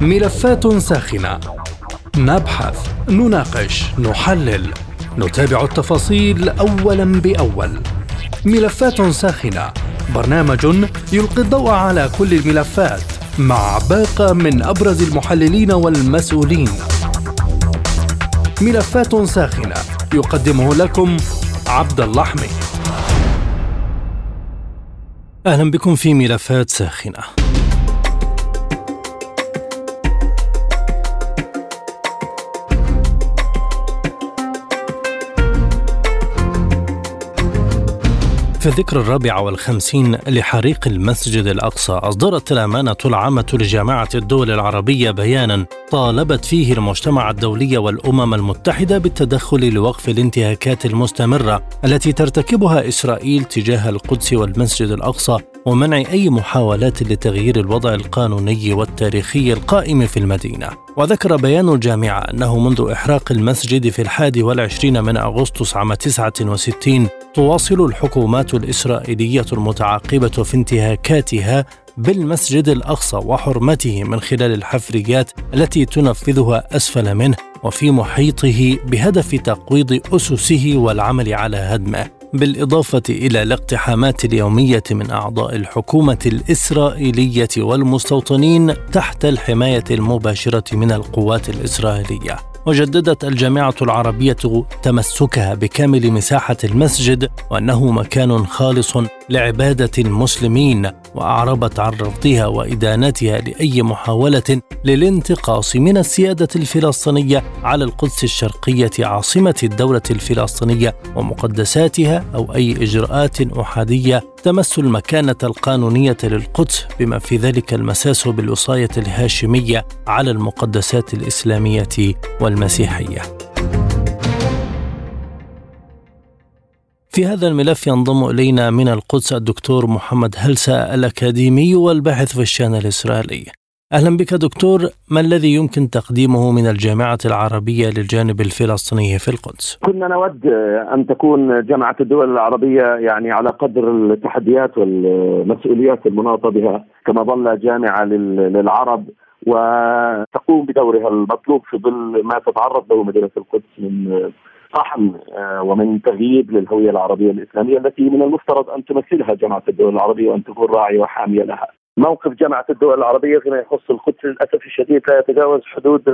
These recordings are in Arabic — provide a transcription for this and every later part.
ملفات ساخنة. نبحث نناقش نحلل. نتابع التفاصيل اولا بأول. ملفات ساخنة. برنامج يلقي الضوء على كل الملفات مع باقة من أبرز المحللين والمسؤولين. ملفات ساخنة. يقدمه لكم عبد اللحمي. أهلا بكم في ملفات ساخنة. في الذكرى الرابعة والخمسين لحريق المسجد الأقصى أصدرت الأمانة العامة لجامعة الدول العربية بيانا طالبت فيه المجتمع الدولي والأمم المتحدة بالتدخل لوقف الانتهاكات المستمرة التي ترتكبها إسرائيل تجاه القدس والمسجد الأقصى ومنع أي محاولات لتغيير الوضع القانوني والتاريخي القائم في المدينة. وذكر بيان الجامعة أنه منذ إحراق المسجد في الحادي والعشرين من أغسطس عام 69 تواصل الحكومات الإسرائيلية المتعاقبة في انتهاكاتها بالمسجد الأقصى وحرمته من خلال الحفريات التي تنفذها أسفل منه وفي محيطه بهدف تقويض أسسه والعمل على هدمه بالإضافة إلى الاقتحامات اليومية من أعضاء الحكومة الإسرائيلية والمستوطنين تحت الحماية المباشرة من القوات الإسرائيلية. وجددت الجامعة العربية تمسكها بكامل مساحة المسجد وأنه مكان خالص لعبادة المسلمين وأعربت عن رفضها وإدانتها لأي محاولة للانتقاص من السيادة الفلسطينية على القدس الشرقية عاصمة الدولة الفلسطينية ومقدساتها أو أي إجراءات أحادية تمس المكانة القانونية للقدس بما في ذلك المساس بالوصاية الهاشمية على المقدسات الإسلامية والمسيحية. في هذا الملف ينضم إلينا من القدس الدكتور محمد هلسة الأكاديمي والباحث في الشأن الإسرائيلي أهلا بك دكتور ما الذي يمكن تقديمه من الجامعة العربية للجانب الفلسطيني في القدس؟ كنا نود أن تكون جامعة الدول العربية يعني على قدر التحديات والمسؤوليات المناطة بها كما ظل جامعة للعرب وتقوم بدورها المطلوب في ظل ما تتعرض له مدينة القدس من طحن آه، ومن تغييب للهوية العربية الإسلامية التي من المفترض أن تمثلها جامعة الدول العربية وأن تكون راعية وحامية لها. موقف جامعه الدول العربية فيما يخص القدس للأسف الشديد لا يتجاوز حدود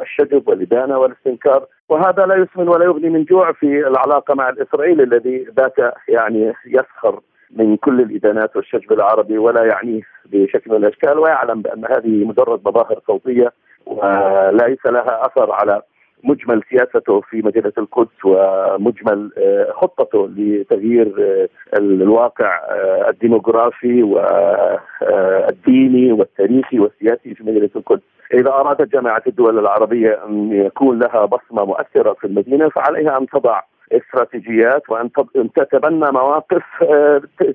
الشجب والإدانة والاستنكار وهذا لا يسمن ولا يغني من جوع في العلاقة مع الاسرائيلي الذي بات يعني يسخر من كل الإدانات والشجب العربي ولا يعنيه بشكل من الأشكال ويعلم بأن هذه مجرد مظاهر صوتية وليس لها أثر على مجمل سياسته في مدينه القدس ومجمل آه، خطته لتغيير آه، الواقع آه، الديموغرافي والديني والتاريخي والسياسي في مدينه القدس. إذا أرادت جامعة الدول العربية أن يكون لها بصمة مؤثرة في المدينة فعليها أن تضع استراتيجيات وأن تتبنى مواقف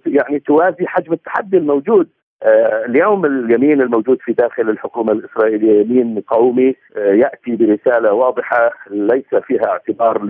يعني توازي حجم التحدي الموجود اليوم اليمين الموجود في داخل الحكومة الإسرائيلية يمين قومي آه، يأتي برسالة واضحة ليس فيها اعتبار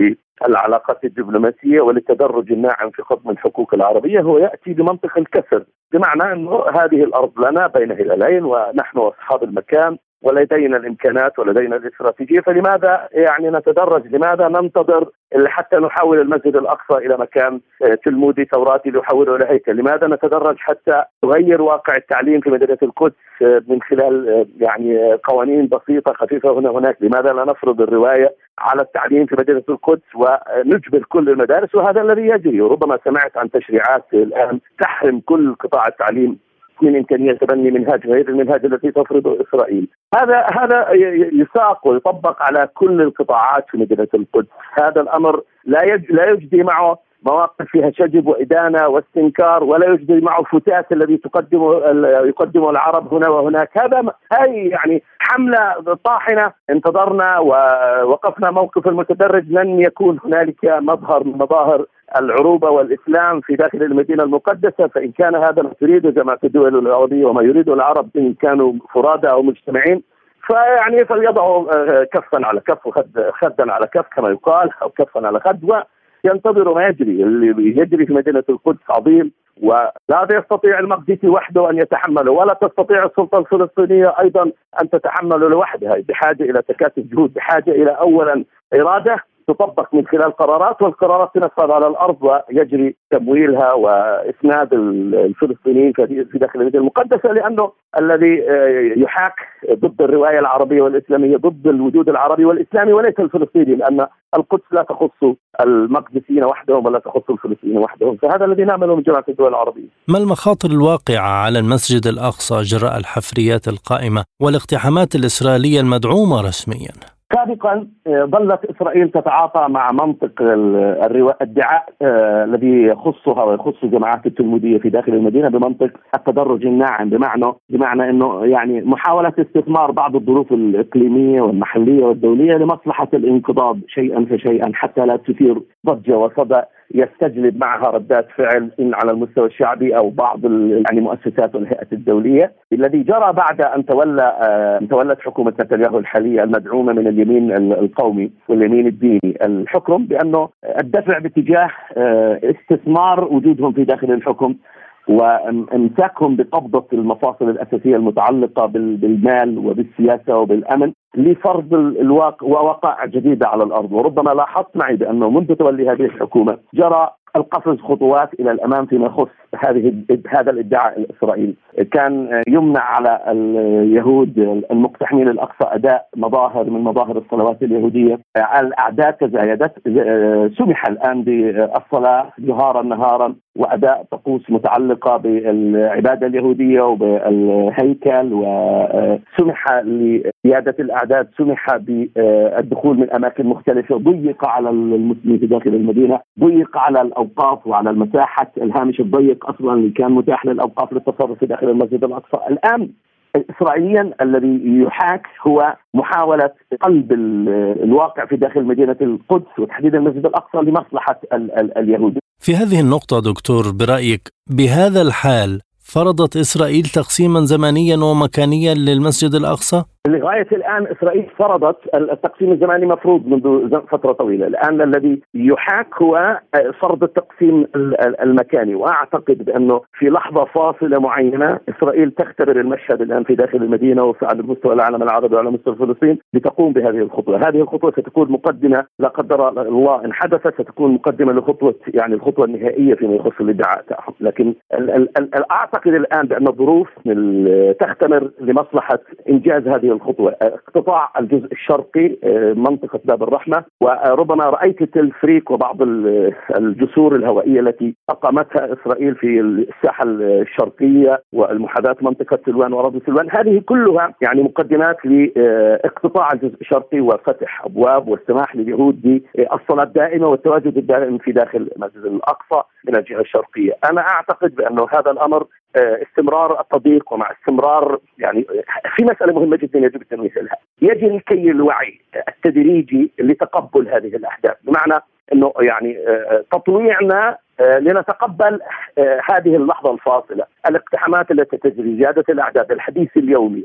للعلاقات الدبلوماسية وللتدرج الناعم في خضم الحقوق العربية هو يأتي بمنطق الكسر بمعنى إنه هذه الأرض لنا بين هلالين ونحن أصحاب المكان. ولدينا الإمكانات ولدينا الاستراتيجية فلماذا يعني نتدرج؟ لماذا ننتظر حتى نحول المسجد الأقصى إلى مكان آه، تلمودي توراتي ليحوله إلى هيكل؟ لماذا نتدرج حتى نغير واقع التعليم في مدينة القدس آه، من خلال آه، يعني قوانين بسيطة خفيفة هنا هناك لماذا لا نفرض الرواية على التعليم في مدينة القدس ونجبر كل المدارس؟ وهذا الذي يجري وربما سمعت عن تشريعات الآن تحرم كل قطاع التعليم من إمكانية تبني منهاج غير المنهاج الذي تفرضه إسرائيل. هذا هذا يساق ويطبق على كل القطاعات في مدينه القدس، هذا الأمر لا لا يجدي معه مواقف فيها شجب وإدانة واستنكار ولا يجدي معه فتات الذي تقدمه يقدمه العرب هنا وهناك. هذا هي يعني حملة طاحنة. انتظرنا ووقفنا موقف المتدرج. لن يكون هنالك مظهر من مظاهر العروبة والإسلام في داخل المدينة المقدسة. فإن كان هذا ما تريده جماعة الدول العربية وما يريده العرب إن كانوا فرادى أو مجتمعين فيعني فليضعوا كفا على كف وخد خدا على كف كما يقال أو كفا على خد ينتظروا ما يجري اللي يجري في مدينة القدس عظيم ولا يستطيع المقدسي وحده أن يتحمله ولا تستطيع السلطة الفلسطينية أيضا أن تتحمله لوحدها بحاجة إلى تكاتف جهود بحاجة إلى اولا إرادة تطبق من خلال قرارات والقرارات تنفذ على الأرض ويجري تمويلها وإسناد الفلسطينيين في داخل المدينة المقدسة لأنه الذي آه، يحاك ضد الرواية العربية والإسلامية ضد الوجود العربي والإسلامي وليس الفلسطيني لأن القدس لا تخص المقدسيين وحدهم ولا تخص الفلسطينيين وحدهم فهذا الذي نعمله من جماعة الدول العربية. ما المخاطر الواقعة على المسجد الأقصى جراء الحفريات القائمة والإقتحامات الإسرائيلية المدعومة رسميا؟ سابقا آه، ظلت إسرائيل تتعاطى مع منطق الادعاء آه، الذي يخصها ويخص الجماعات التلمودية في داخل المدينة بمنطق التدرج الناعم بمعنى بمعنى إنه يعني محاولة استثمار بعض الظروف الإقليمية والمحلية والدولية لمصلحة الانقضاض شيئا فشيئا حتى لا تثير ضجة وصدى يستجلب معها ردات فعل إن على المستوى الشعبي أو بعض يعني مؤسسات والهيئات الدولية الذي جرى بعد أن تولى أن تولت حكومة نتنياهو الحالية المدعومة من اليمين القومي واليمين الديني. الحكم بأنه الدفع باتجاه آه، استثمار وجودهم في داخل الحكم وامساكهم بقبضة المفاصل الأساسية المتعلقة بالمال وبالسياسة وبالأمن. لفرض الواقع ووقائع جديدة على الأرض. وربما لاحظت معي بأنه منذ تولي هذه الحكومة جرى القفز خطوات إلى الأمام فيما يخص هذه هذا الإدعاء الاسرائيلي، كان يمنع على اليهود المقتحمين الأقصى أداء مظاهر من مظاهر الصلوات اليهودية، الاعداد تزايدت سمح الآن بالصلاة جهارا نهارا وأداء طقوس متعلقة بالعبادة اليهودية وبالهيكل وسمح لزيادة الاعداد، سمح بالدخول من أماكن مختلفة، ضيق على المسلمين في داخل المدينة، ضيق على الأوقاف وعلى المساحه الهامش الضيق أصلا اللي كان متاح للأوقاف للتصرف في داخل المسجد الأقصى، الآن اسرائيليا الذي يحاك هو محاولة قلب الواقع في داخل مدينة القدس وتحديدا المسجد الأقصى لمصلحة اليهود. في هذه النقطة دكتور برأيك بهذا الحال فرضت إسرائيل تقسيما زمنيا ومكانيا للمسجد الأقصى؟ لغايه الآن إسرائيل فرضت التقسيم الزماني مفروض منذ فترة طويلة، الآن الذي يحاك هو فرض التقسيم المكاني، وأعتقد بأنه في لحظة فاصلة معينة إسرائيل تختبر المشهد الآن في داخل المدينة وعلى مستوى العالم العربي وعلى مستوى فلسطين لتقوم بهذه الخطوة، هذه الخطوة ستكون مقدمة لا قدر الله إن حدثت ستكون مقدمة لخطوة يعني الخطوة النهائية فيما يخص الإدعاء تاعهم، لكن أعتقد الآن بأن الظروف تختمر لمصلحة إنجاز هذه الخطوة. اقتطاع الجزء الشرقي آه، منطقة باب الرحمة وربما رأيت التلفريك وبعض الجسور الهوائية التي أقامتها إسرائيل في الساحة الشرقية والمحاذاة منطقة سلوان وأراضي سلوان. هذه كلها يعني مقدمات لاقتطاع الجزء الشرقي وفتح أبواب والسماح لليهود بالصلاة الدائمة والتواجد الدائم في داخل المسجد الأقصى من الجهة الشرقية، أنا أعتقد بانه هذا الأمر آه، استمرار التضييق ومع استمرار يعني في مسألة مهمة جدا يجب التنويه لها، يجري كي الوعي التدريجي لتقبل هذه الأحداث، بمعنى إنه يعني آه، تطويعنا آه، لنتقبل هذه اللحظة الفاصلة، الاقتحامات التي تجري، زيادة الأعداد، الحديث اليومي،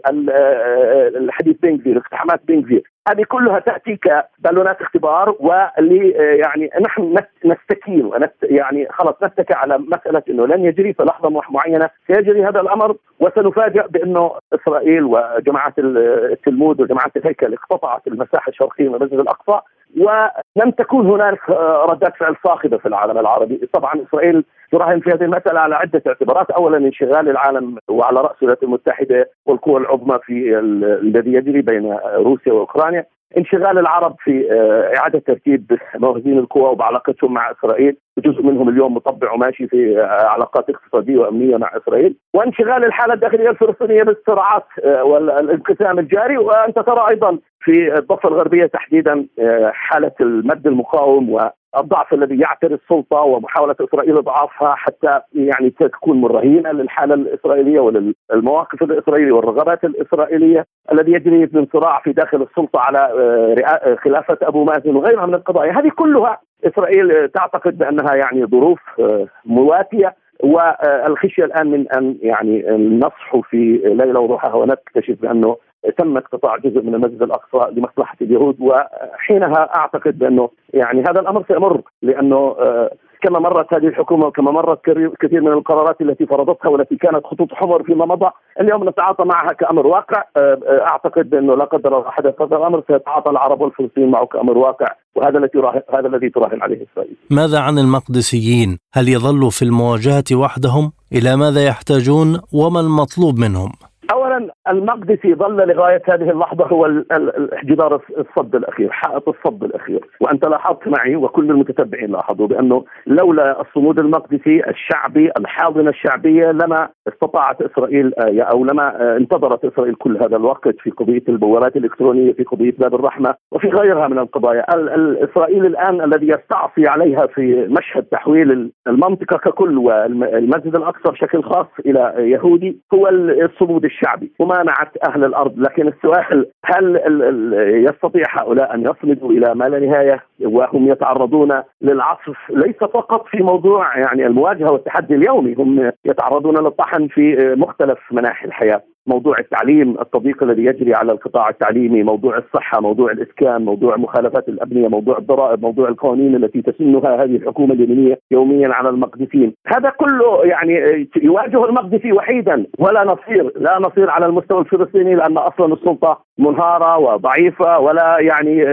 الحديث بنكفير، اقتحامات بنكفير، هذه كلها تأتي كبالونات اختبار ولي يعني نحن نستكين ونست يعني خلص نتكي على مسألة إنه لن يجري في لحظه معينة سيجري هذا الأمر وسنفاجأ بأنه إسرائيل وجماعات التلمود وجماعات الهيكل اقتطعت المساحة الشرقية من المسجد الأقصى. ولم تكن هناك ردات فعل صاخبة في العالم العربي، طبعا إسرائيل تراهن في هذه المسألة على عدة اعتبارات، اولا انشغال العالم وعلى رأس الولايات المتحدة والقوى العظمى في الذي يجري بين روسيا وأوكرانيا، انشغال العرب في آه، إعادة ترتيب موازين القوى وبعلاقتهم مع إسرائيل. جزء منهم اليوم مطبع وماشي في آه، علاقات اقتصادية وأمنية مع إسرائيل. وانشغال الحالة الداخلية الفلسطينية بالصراعات آه، والانقسام الجاري. وأنت ترى أيضا في الضفة الغربية تحديدا حالة المد المقاوم الضعف الذي يعتري السلطة ومحاولة إسرائيل إضعافها حتى يعني تكون رهينه للحالة الإسرائيلية وللمواقف الإسرائيلية والرغبات الإسرائيلية الذي يجري من صراع في داخل السلطة على خلافة أبو مازن وغيرها من القضايا، هذه كلها إسرائيل تعتقد بأنها يعني ظروف آه، مواتية والخشية الآن من أن يعني نصحو في ليلة وضحاها ونكتشف بأنه تم اقتطاع جزء من المسجد الأقصى لمصلحة اليهود وحينها أعتقد بأنه يعني هذا الأمر سيمر لأنه آه، كما مرت هذه الحكومة وكما مرت كثير من القرارات التي فرضتها والتي كانت خطوط حمر فيما مضى اليوم نتعاطى معها كأمر واقع آه، آه، أعتقد انه لا قدر الله حدث هذا الأمر سيتعاطى العرب والفلسطينيين معه كأمر واقع وهذا الذي هذا الذي تراهن عليه إسرائيل. ماذا عن المقدسيين؟ هل يظلوا في المواجهة وحدهم؟ إلى ماذا يحتاجون وما المطلوب منهم؟ المقدسي ظل لغاية هذه اللحظة هو جدار الصد الأخير، حائط الصد الأخير، وأنت لاحظت معي وكل المتتبعين لاحظوا بأنه لولا الصمود المقدسي الشعبي الحاضنة الشعبية لما استطاعت إسرائيل آه، أو لما آه، انتظرت إسرائيل كل هذا الوقت في قضية البوابات الإلكترونية، في قضية باب الرحمة وفي غيرها من القضايا، إسرائيل الآن الذي يستعصي عليها في مشهد تحويل المنطقة ككل والمسجد الأقصى بشكل خاص إلى يهودي هو الصمود الشعبي. ومانعت أهل الأرض. لكن السؤال هل يستطيع هؤلاء أن يصمدوا إلى ما لا نهاية وهم يتعرضون للعصف؟ ليس فقط في موضوع يعني المواجهة والتحدي اليومي هم يتعرضون للطحن في مختلف مناحي الحياة. موضوع التعليم التضييق الذي يجري على القطاع التعليمي، موضوع الصحة، موضوع الإسكان، موضوع مخالفات الأبنية، موضوع الضرائب، موضوع القوانين التي تسنها هذه الحكومة اليمينية يوميا على المقدسين، هذا كله يعني يواجه المقدسي وحيدا. ولا نصير، لا نصير على المستوى الفلسطيني لأن أصلا السلطة منهارة وضعيفة ولا يعني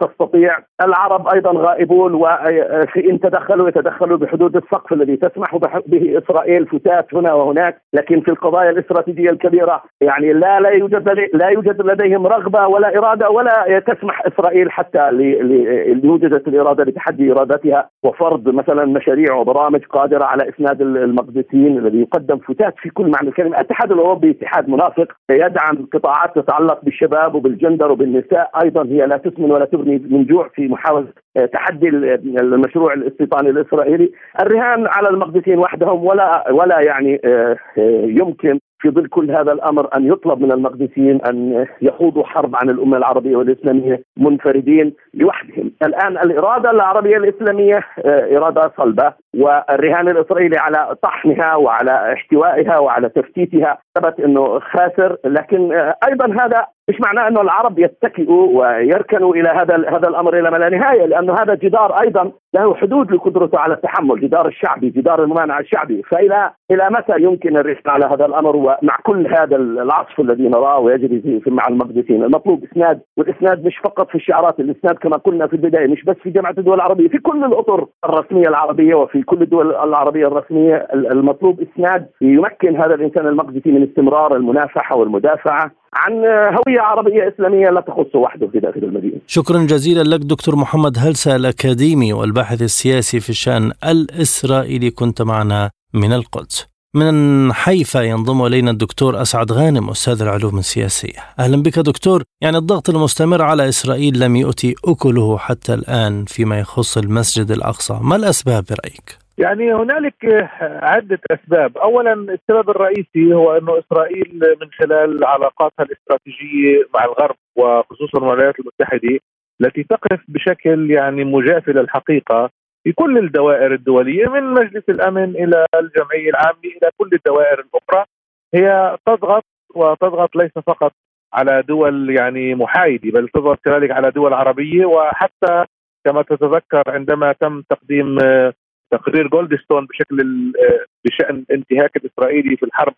تستطيع، العرب أيضا غائبون وان تدخلوا يتدخلوا بحدود السقف الذي تسمح به إسرائيل فتات هنا وهناك، لكن في القضايا الاستراتيجية الكبيرة يعني لا لا يوجد لا يوجد لديهم رغبة ولا إرادة ولا تسمح إسرائيل حتى اللي وجدت الإرادة لتحدي إرادتها وفرض مثلا مشاريع وبرامج قادرة على إسناد المقدسيين الذي يقدم فتات في كل معنى الكلمة، الاتحاد الأوروبي اتحاد منافق يدعم قطاعات تتعلق بالشباب وبالجندر وبالنساء. أيضا هي لا تسمن ولا تغني من جوع في محاولة تحدي المشروع الاستيطاني الإسرائيلي، الرهان على المقدسيين وحدهم ولا ولا يعني آه، آه، يمكن في ظل كل هذا الأمر أن يطلب من المقدسيين أن يخوضوا حرب عن الأمة العربية والإسلامية منفردين لوحدهم، الآن الإرادة العربية الإسلامية آه، إرادة صلبة والرهان الإسرائيلي على طحنها وعلى احتوائها وعلى تفتيتها ثبت إنه خاسر لكن آه، أيضا هذا مش معناه أنه العرب يتكئوا ويركنوا إلى هذا هذا الأمر إلى ما لا نهاية لأنه هذا جدار أيضا له حدود لقدرته على التحمل، جدار الشعبي، جدار الممانعة الشعبي، فالى إلى متى يمكن الرهان على هذا الأمر؟ ومع كل هذا العصف الذي نراه ويجري في مع المقدسين، المطلوب إسناد والإسناد مش فقط في الشعارات، الإسناد كما قلنا في البداية مش بس في جامعه الدول العربية، في كل الأطر الرسمية العربية وفي كل الدول العربية الرسمية المطلوب إسناد يمكن هذا الإنسان المقدسي من استمرار المنافحة والمدافعة. عن هوية عربية إسلامية لا تخصه وحده في داخل المدينة. شكرا جزيلا لك دكتور محمد هلسة الأكاديمي والباحث السياسي في الشأن الإسرائيلي كنت معنا من القدس. من حيفا ينضم إلينا الدكتور أسعد غانم أستاذ العلوم السياسية. أهلا بك دكتور، يعني الضغط المستمر على إسرائيل لم يؤتي أكله حتى الآن فيما يخص المسجد الأقصى، ما الأسباب برأيك؟ يعني هنالك عدة أسباب. أولا السبب الرئيسي هو أن إسرائيل من خلال علاقاتها الاستراتيجية مع الغرب وخصوصا الولايات المتحدة التي تقف بشكل يعني مجاف للحقيقة في كل الدوائر الدولية من مجلس الأمن إلى الجمعية العامة إلى كل الدوائر الأخرى. هي تضغط وتضغط ليس فقط على دول يعني محايدة بل تضغط كذلك على دول عربية. وحتى كما تتذكر عندما تم تقديم تقرير جولدستون بشكل بشأن الانتهاك الإسرائيلي في الحرب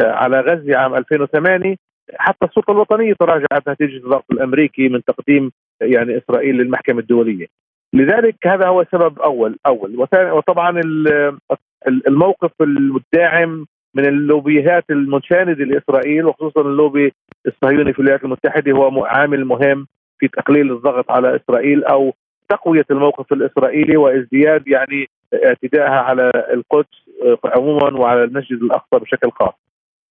على غزة عام 2008 حتى السلطة الوطنية تراجعت نتيجة الضغط الأمريكي من تقديم يعني إسرائيل للمحكمة الدولية. لذلك هذا هو سبب أول أول وطبعا الموقف الداعم من اللوبيات المسانده لإسرائيل وخصوصا اللوبي الصهيوني في الولايات المتحدة هو عامل مهم في تقليل الضغط على إسرائيل أو تقوية الموقف الإسرائيلي وازدياد يعني اعتدائها على القدس آه، عموما وعلى المسجد الأقصى بشكل خاص.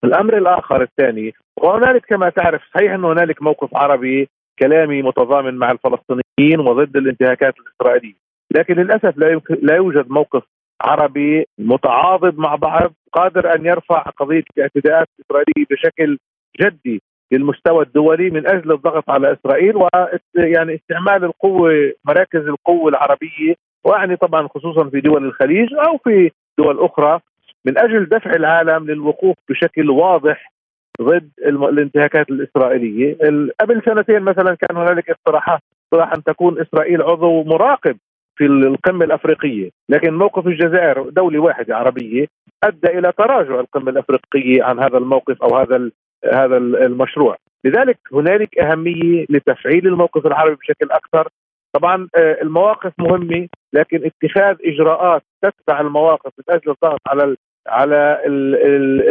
الأمر الآخر الثاني وهنالك كما تعرف صحيح انه هنالك موقف عربي كلامي متضامن مع الفلسطينيين وضد الانتهاكات الإسرائيلية، لكن للأسف لا يمكن لا يوجد موقف عربي متعاضد مع بعض قادر أن يرفع قضية الاعتداءات الإسرائيلية بشكل جدي للمستوى الدولي من أجل الضغط على إسرائيل ويعني استعمال القوة مراكز القوة العربية وأعني طبعا خصوصا في دول الخليج أو في دول أخرى من أجل دفع العالم للوقوف بشكل واضح ضد الانتهاكات الإسرائيلية، قبل سنتين مثلا كان هنالك اقتراحات اقتراح أن تكون إسرائيل عضو مراقب في القمة الأفريقية، لكن موقف الجزائر دولة واحدة عربية أدى إلى تراجع القمة الأفريقية عن هذا الموقف أو هذا هذا المشروع، لذلك هنالك أهمية لتفعيل الموقف العربي بشكل أكثر طبعا آه، المواقف مهمة لكن اتخاذ إجراءات تتبع المواقف من أجل الضغط على على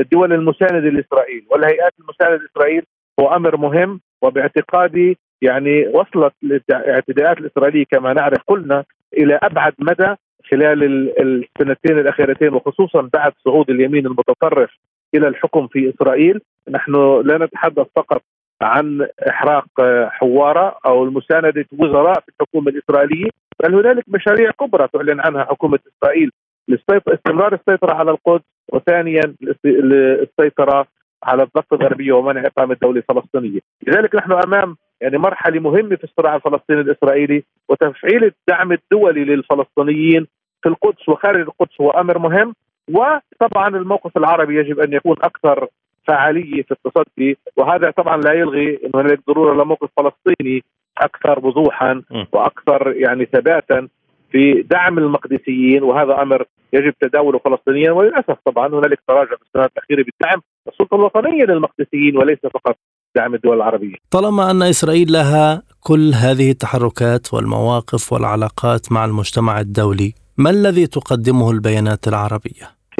الدول المساندة لإسرائيل. والهيئات المساندة لإسرائيل هو أمر مهم وباعتقادي يعني وصلت الاعتداءات الإسرائيلية كما نعرف كلنا إلى أبعد مدى خلال السنتين الأخيرتين وخصوصا بعد صعود اليمين المتطرف إلى الحكم في إسرائيل. نحن لا نتحدث فقط عن إحراق حوارة أو المساندة وزراء في الحكومة الإسرائيلية بل هنالك مشاريع كبرى تعلن عنها حكومة إسرائيل. لاستمرار السيطرة على القدس وثانيا السيطره على الضفه الغربيه ومنع إقامة دولة فلسطينية، لذلك نحن أمام يعني مرحلة مهمة في الصراع الفلسطيني الإسرائيلي وتفعيل الدعم الدولي للفلسطينيين في القدس وخارج القدس هو أمر مهم وطبعا الموقف العربي يجب أن يكون أكثر فعالية في التصدي وهذا طبعا لا يلغي إنه هناك ضروره لموقف فلسطيني أكثر وضوحا وأكثر يعني ثباتا في دعم المقدسيين وهذا أمر يجب تداوله فلسطينيا. وللأسف طبعا هنالك تراجع في السنوات الأخيرة بالدعم السلطة الوطنية للمقدسيين وليس فقط دعم الدول العربية. طالما أن إسرائيل لها كل هذه التحركات والمواقف والعلاقات مع المجتمع الدولي ما الذي تقدمه البيانات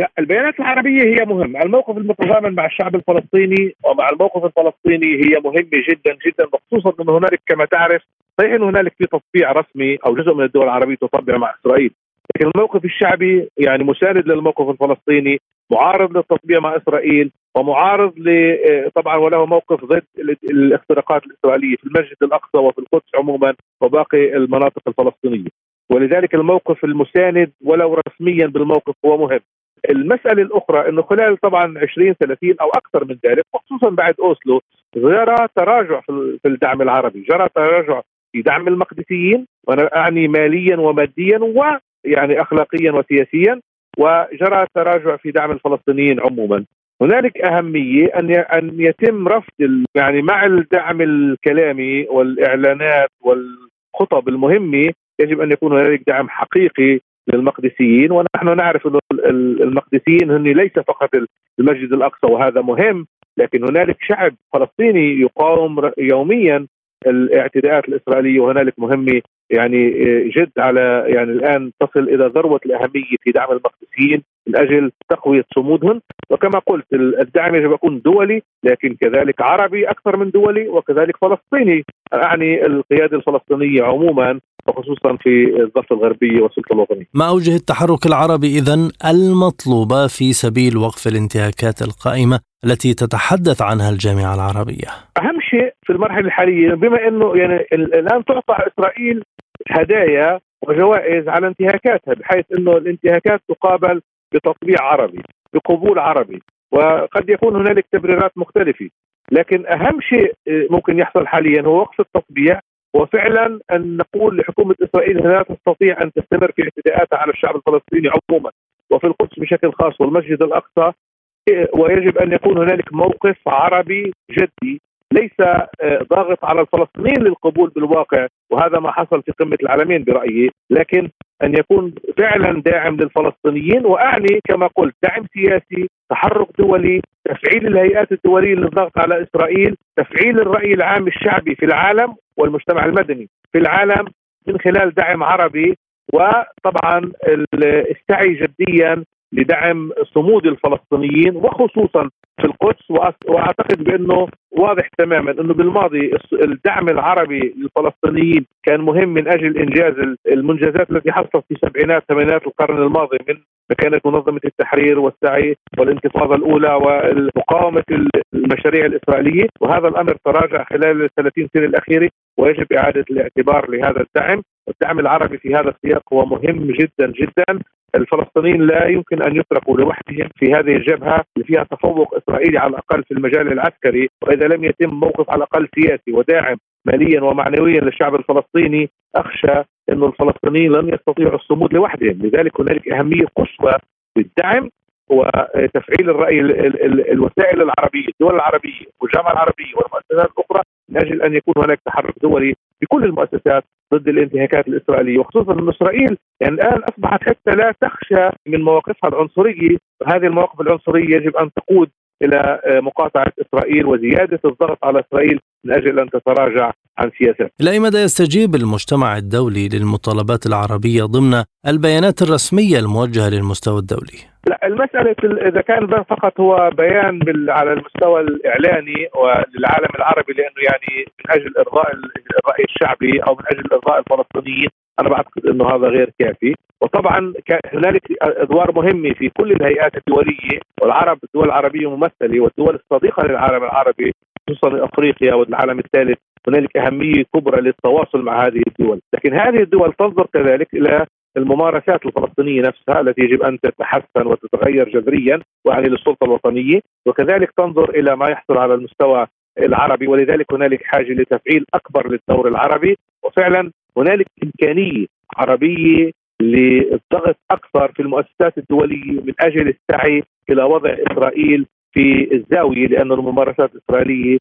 العربية؟ البيانات العربية هي مهمة. الموقف المتضامن مع الشعب الفلسطيني ومع الموقف الفلسطيني هي مهمة جدا جدا وخصوصا أن هنالك كما تعرف صحيح أن هنالك في تطبيع رسمي أو جزء من الدول العربية تطبع مع إسرائيل. لكن الموقف الشعبي يعني مساند للموقف الفلسطيني معارض للتطبيع مع إسرائيل ومعارض ل طبعا وله موقف ضد الاختراقات الإسرائيلية في المسجد الأقصى وفي القدس عموما وباقي المناطق الفلسطينية. ولذلك الموقف المساند ولو رسميا بالموقف هو مهم. المسألة الأخرى أنه خلال طبعا 20 30 أو أكثر من ذلك وخصوصا بعد أوسلو جرى تراجع في الدعم العربي. جرى تراجع في دعم المقدسيين وأنا أعني ماليا وماديا ويعني أخلاقيا وسياسيا وجرى تراجع في دعم الفلسطينيين عموما. هنالك أهمية أن أن يتم رفض يعني مع الدعم الكلامي والإعلانات والخطب المهمة يجب أن يكون هنالك دعم حقيقي للمقدسيين ونحن نعرف أن المقدسيين هن ليس فقط المسجد الأقصى وهذا مهم لكن هنالك شعب فلسطيني يقاوم يوميا الاعتداءات الإسرائيلية وهنالك مهمة يعني جد على يعني الآن تصل إلى ذروة الأهمية في دعم المقدسيين من أجل تقوية صمودهم وكما قلت الدعم يجب يكون دولي لكن كذلك عربي أكثر من دولي وكذلك فلسطيني. أعني القيادة الفلسطينية عموما وخصوصا في الضفه الغربيه والسلطة الوطنية. ما أوجه التحرك العربي اذا المطلوبه في سبيل وقف الانتهاكات القائمة التي تتحدث عنها الجامعة العربية؟ أهم شيء في المرحلة الحالية بما إنه يعني الآن تعطى إسرائيل هدايا وجوائز على انتهاكاتها بحيث إنه الانتهاكات تقابل بتطبيع عربي بقبول عربي وقد يكون هنالك تبريرات مختلفة لكن أهم شيء ممكن يحصل حاليا هو وقف التطبيع وفعلا أن نقول لحكومة إسرائيل لا تستطيع أن تستمر في اعتداءاتها على الشعب الفلسطيني عموما وفي القدس بشكل خاص والمسجد الأقصى ويجب أن يكون هنالك موقف عربي جدي ليس آه، ضاغط على الفلسطينيين للقبول بالواقع وهذا ما حصل في قمة العالمين برأيي. لكن أن يكون فعلا داعم للفلسطينيين وأعني كما قلت دعم سياسي تحرك دولي تفعيل الهيئات الدولية للضغط على إسرائيل تفعيل الرأي العام الشعبي في العالم والمجتمع المدني في العالم من خلال دعم عربي وطبعا السعي جديا لدعم صمود الفلسطينيين وخصوصا في القدس وأعتقد بأنه واضح تماما أنه بالماضي الدعم العربي للفلسطينيين كان مهم من أجل إنجاز المنجزات التي حصلت في سبعينات ثمانينات القرن الماضي من كانت منظمة التحرير والسعي والانتفاضة الأولى ومقاومه المشاريع الإسرائيلية. وهذا الأمر تراجع خلال ال 30 سنة الأخيرة ويجب إعادة الاعتبار لهذا الدعم، الدعم العربي في هذا السياق هو مهم جدا جدا. الفلسطينيين لا يمكن أن يتركوا لوحدهم في هذه الجبهة اللي فيها تفوق إسرائيلي على الأقل في المجال العسكري وإذا لم يتم موقف على الأقل سياسي وداعم ماليا ومعنويا للشعب الفلسطيني أخشى انه الفلسطينيين لن يستطيعوا الصمود لوحدهم، لذلك هنالك أهمية قصوى بالدعم وتفعيل الرأي الوسائل العربية، الدول العربية والجامعة العربية والمؤسسات الأخرى من أجل أن يكون هناك تحرك دولي بكل المؤسسات ضد الانتهاكات الإسرائيلية وخصوصا ان إسرائيل يعني الآن أصبحت حتى لا تخشى من مواقفها العنصرية هذه المواقف العنصرية يجب أن تقود إلى مقاطعة إسرائيل وزيادة الضغط على إسرائيل من أجل أن تتراجع عن سياسات. إلى أي مدى يستجيب المجتمع الدولي للمطالبات العربية ضمن البيانات الرسمية الموجهة للمستوى الدولي؟ لا المسألة إذا كان فقط هو بيان على المستوى الإعلاني وللعالم العربي لأنه يعني من أجل إرضاء الرأي الشعبي أو من أجل إرضاء الفلسطينيين أنا بعتقد أنه هذا غير كافي. وطبعا هنالك أدوار مهمة في كل الهيئات الدولية والعرب الدول العربية ممثلة والدول الصديقة للعالم العربي خصوصا إفريقيا والعالم الثالث. هنالك أهمية كبرى للتواصل مع هذه الدول، لكن هذه الدول تنظر كذلك إلى الممارسات الفلسطينية نفسها التي يجب أن تتحسن وتتغير جذريا ويعني للسلطة الوطنية، وكذلك تنظر إلى ما يحصل على المستوى العربي. ولذلك هنالك حاجة لتفعيل أكبر للدور العربي. وفعلا هنالك إمكانية عربية للضغط أكثر في المؤسسات الدولية من أجل السعي إلى وضع إسرائيل في الزاوية لأن الممارسات الإسرائيلية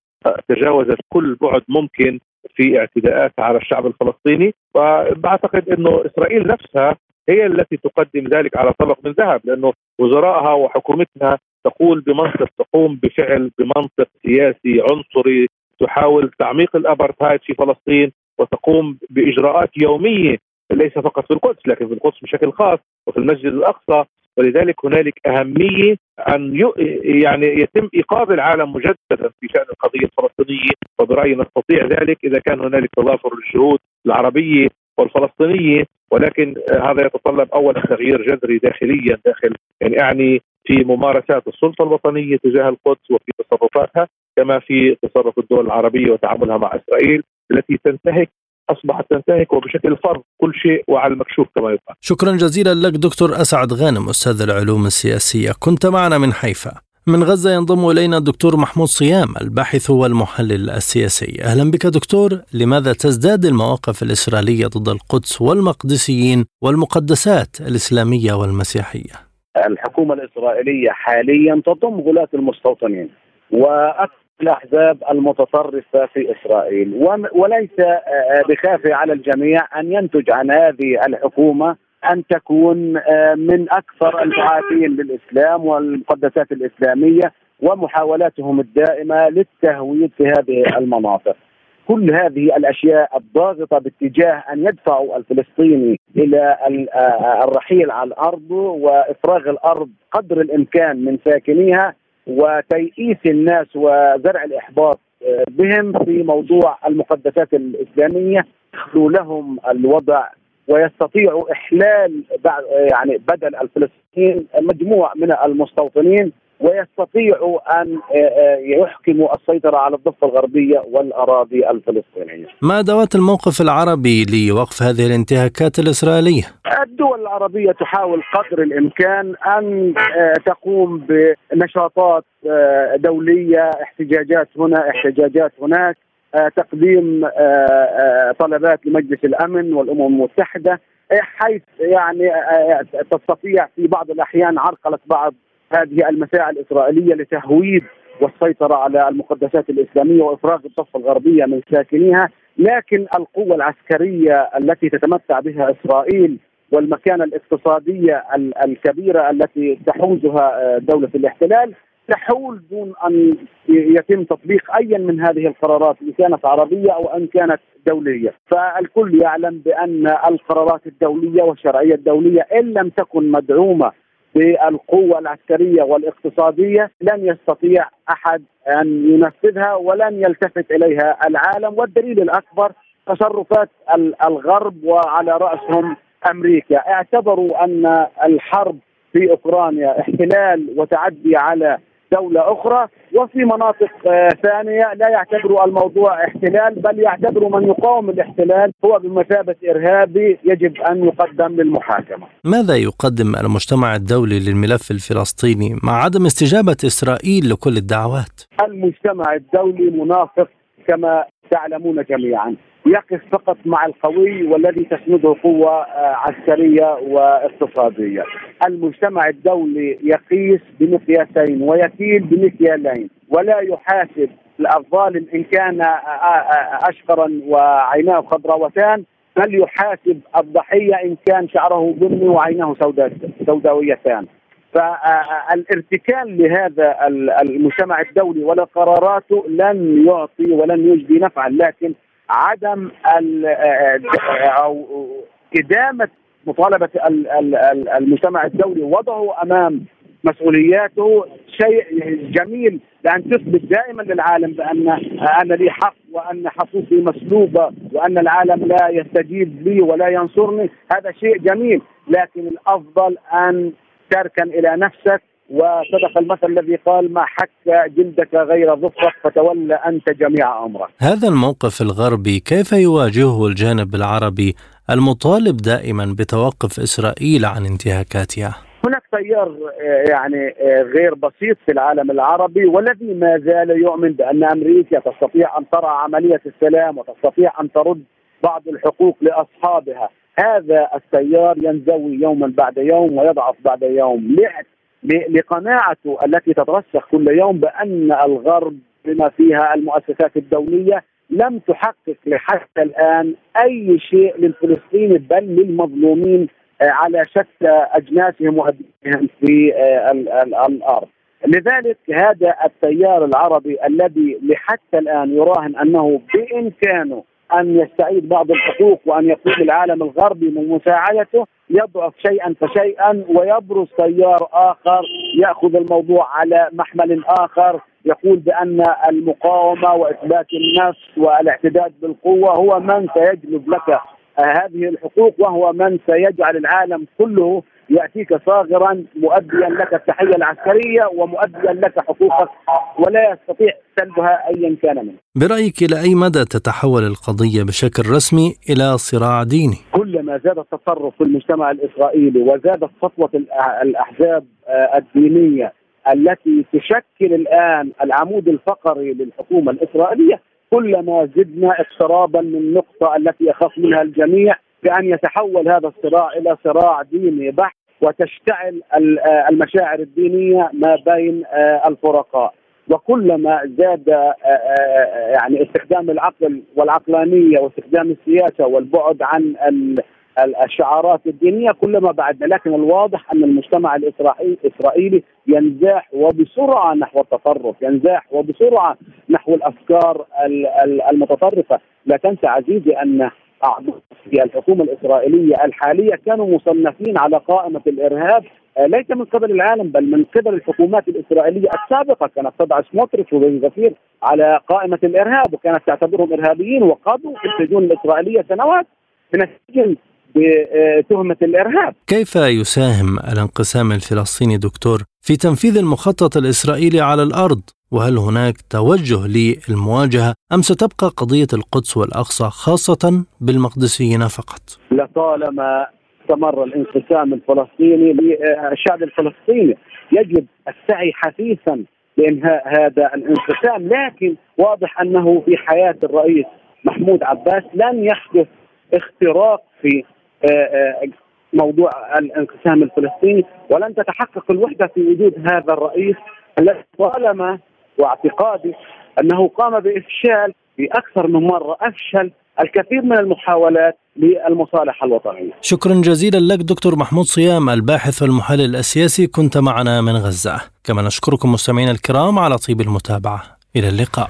تجاوزت كل بعد ممكن في اعتداءاتها على الشعب الفلسطيني. وبعتقد إنه إسرائيل نفسها هي التي تقدم ذلك على طبق من ذهب لأنه وزرائها وحكومتها تقول بمنطق تقوم بفعل بمنطق سياسي عنصري تحاول تعميق الأبرتهايد في فلسطين. وتقوم بإجراءات يومية ليس فقط في القدس لكن في القدس بشكل خاص وفي المسجد الأقصى. ولذلك هنالك أهمية أن يعني يتم إيقاظ العالم مجددا في شأن القضية الفلسطينية وبرأيي نستطيع ذلك إذا كان هنالك تضافر الجهود العربية والفلسطينية. ولكن هذا يتطلب اولا تغيير جذري داخليا داخل يعني أعني في ممارسات السلطة الوطنية تجاه القدس وفي تصرفاتها كما في تصرف الدول العربية وتعاملها مع إسرائيل. التي تنتهك أصبحت تنتهك وبشكل فرض كل شيء وعلى المكشوف كما يقال. شكرا جزيلا لك دكتور أسعد غانم أستاذ العلوم السياسية، كنت معنا من حيفا. من غزة ينضم إلينا الدكتور محمود صيام الباحث والمحلل السياسي. أهلا بك دكتور، لماذا تزداد المواقف الإسرائيلية ضد القدس والمقدسيين والمقدسات الإسلامية والمسيحية؟ الحكومة الإسرائيلية حاليا تضم غلاة المستوطنين وأكثر الأحزاب المتطرفة في إسرائيل وليس آه، بخافي على الجميع أن ينتج عن هذه الحكومة أن تكون آه، من أكثر المعادين للإسلام والمقدسات الإسلامية ومحاولاتهم الدائمة للتهويد في هذه المناطق. كل هذه الأشياء الضاغطة باتجاه أن يدفعوا الفلسطيني إلى آه، الرحيل على الأرض وإفراغ الأرض قدر الإمكان من ساكنيها وتيئيس الناس وزرع الإحباط آه، بهم في موضوع المقدسات الإسلامية يخلو لهم الوضع ويستطيعوا إحلال يعني بدل الفلسطينيين مجموع من المستوطنين ويستطيعوا أن آه، آه، يحكموا السيطرة على الضفة الغربية والأراضي الفلسطينية. ما أدوات الموقف العربي لوقف هذه الانتهاكات الإسرائيلية؟ الدول العربية تحاول قدر الإمكان أن آه، تقوم بنشاطات دولية، احتجاجات هنا، احتجاجات هناك، تقديم طلبات لمجلس الأمن والأمم المتحدة حيث يعني تستطيع في بعض الأحيان عرقلة بعض هذه المساعي الإسرائيلية لتهويد والسيطرة على المقدسات الإسلامية وإفراغ الضفة الغربية من ساكنيها، لكن القوة العسكرية التي تتمتع بها إسرائيل والمكانة الاقتصادية الكبيرة التي تحوزها دولة الاحتلال تحول دون أن يتم تطبيق أي من هذه القرارات إن كانت عربية أو إن كانت دولية، فالكل يعلم بأن القرارات الدولية والشرعية الدولية إن لم تكن مدعومة بالقوة العسكرية والاقتصادية لن يستطيع أحد أن ينفذها ولن يلتفت إليها العالم والدليل الأكبر تصرفات الغرب وعلى رأسهم أمريكا. اعتبروا أن الحرب في أوكرانيا احتلال وتعدي على دولة أخرى وفي مناطق آه، ثانية لا يعتبروا الموضوع احتلال بل يعتبروا من يقاوم الاحتلال هو بمثابة إرهابي يجب أن يقدم للمحاكمة ماذا يقدم المجتمع الدولي للملف الفلسطيني مع عدم استجابة إسرائيل لكل الدعوات؟ المجتمع الدولي منافق كما تعلمون جميعا يقف فقط مع القوي والذي تسنده قوة عسكرية واقتصادية. المجتمع الدولي يقيس بمقياسين ويكيل بمكيالين ولا يحاسب الظالم إن كان أشقرا وعيناه خضراوتان بل يحاسب الضحية إن كان شعره بني وعيناه سوداويتان. فالارتكان لهذا المجتمع الدولي ولقراراته لن يعطي ولن يجدي نفعا لكن عدم أو ادامه مطالبة المجتمع الدولي وضعه أمام مسؤولياته شيء جميل لأن تثبت دائما للعالم بأن أنا لي حق وأن حقوقي مسلوبة وأن العالم لا يستجيب لي ولا ينصرني هذا شيء جميل. لكن الأفضل أن تركن إلى نفسك وصدق المثل الذي قال ما حك جلدك غير ظفرك فتولى أنت جميع أمرك. هذا الموقف الغربي كيف يواجهه الجانب العربي المطالب دائما بتوقف إسرائيل عن انتهاكاتها؟ هناك تيار يعني غير بسيط في العالم العربي والذي ما زال يؤمن بأن أمريكا تستطيع أن ترى عملية السلام وتستطيع أن ترد بعض الحقوق لأصحابها، هذا التيار ينزوي يوما بعد يوم ويضعف بعد يوم لقناعته التي تترسخ كل يوم بأن الغرب بما فيها المؤسسات الدولية لم تحقق حتى الآن أي شيء للفلسطيني بل للمظلومين على شتى أجناسهم وابنائهم في الأرض. لذلك هذا التيار العربي الذي لحتى الآن يراهن أنه بإمكانه أن يستعيد بعض الحقوق وأن يقوم العالم الغربي من مساعدته يضعف شيئا فشيئا ويبرز تيار آخر يأخذ الموضوع على محمل آخر يقول بأن المقاومة وإثبات النفس والاعتداد بالقوة هو من سيجلب لك هذه الحقوق وهو من سيجعل العالم كله يأتيك صاغرا مؤديا لك التحية العسكرية ومؤديا لك حقوقك ولا يستطيع سلبها ايا كان منه. برأيك إلى أي مدى تتحول القضية بشكل رسمي إلى صراع ديني؟ كلما زاد التطرف في المجتمع الإسرائيلي وزادت سطوة الأحزاب الدينية التي تشكل الآن العمود الفقري للحكومة الإسرائيلية كلما زدنا اقترابا من النقطه التي يخاف منها الجميع بأن يتحول هذا الصراع إلى صراع ديني بحت وتشتعل المشاعر الدينية ما بين الفرقاء. وكلما زاد يعني استخدام العقل والعقلانية واستخدام السياسة والبعد عن الشعارات الدينية كلما بعدنا لكن الواضح أن المجتمع الاسرائيلي ينزاح وبسرعة نحو التطرف ينزاح وبسرعة نحو الأفكار المتطرفة. لا تنسى عزيزي أن أعضاء في الحكومة الإسرائيلية الحالية كانوا مصنفين على قائمة الإرهاب ليس من قبل العالم بل من قبل الحكومات الإسرائيلية السابقة. كانت تضع سموتريتش وبن زفير على قائمة الإرهاب وكانت تعتبرهم إرهابيين وقضوا في السجون الإسرائيلية سنوات من السجن بتهمة الإرهاب. كيف يساهم الانقسام الفلسطيني دكتور في تنفيذ المخطط الإسرائيلي على الأرض؟ وهل هناك توجه للمواجهة أم ستبقى قضية القدس والأقصى خاصة بالمقدسيين فقط؟ لطالما استمر الانقسام الفلسطيني للشعب الفلسطيني يجب السعي حثيثا لإنهاء هذا الانقسام لكن واضح أنه في حياة الرئيس محمود عباس لن يحدث اختراق في موضوع الانقسام الفلسطيني ولن تتحقق الوحدة في وجود هذا الرئيس الذي طالما واعتقادي أنه قام بإفشال في أكثر من مرة أفشل الكثير من المحاولات للمصالحة الوطنية. شكرا جزيلا لك دكتور محمود صيام الباحث والمحلل السياسي كنت معنا من غزة، كما نشكركم مستمعينا الكرام على طيب المتابعة، إلى اللقاء.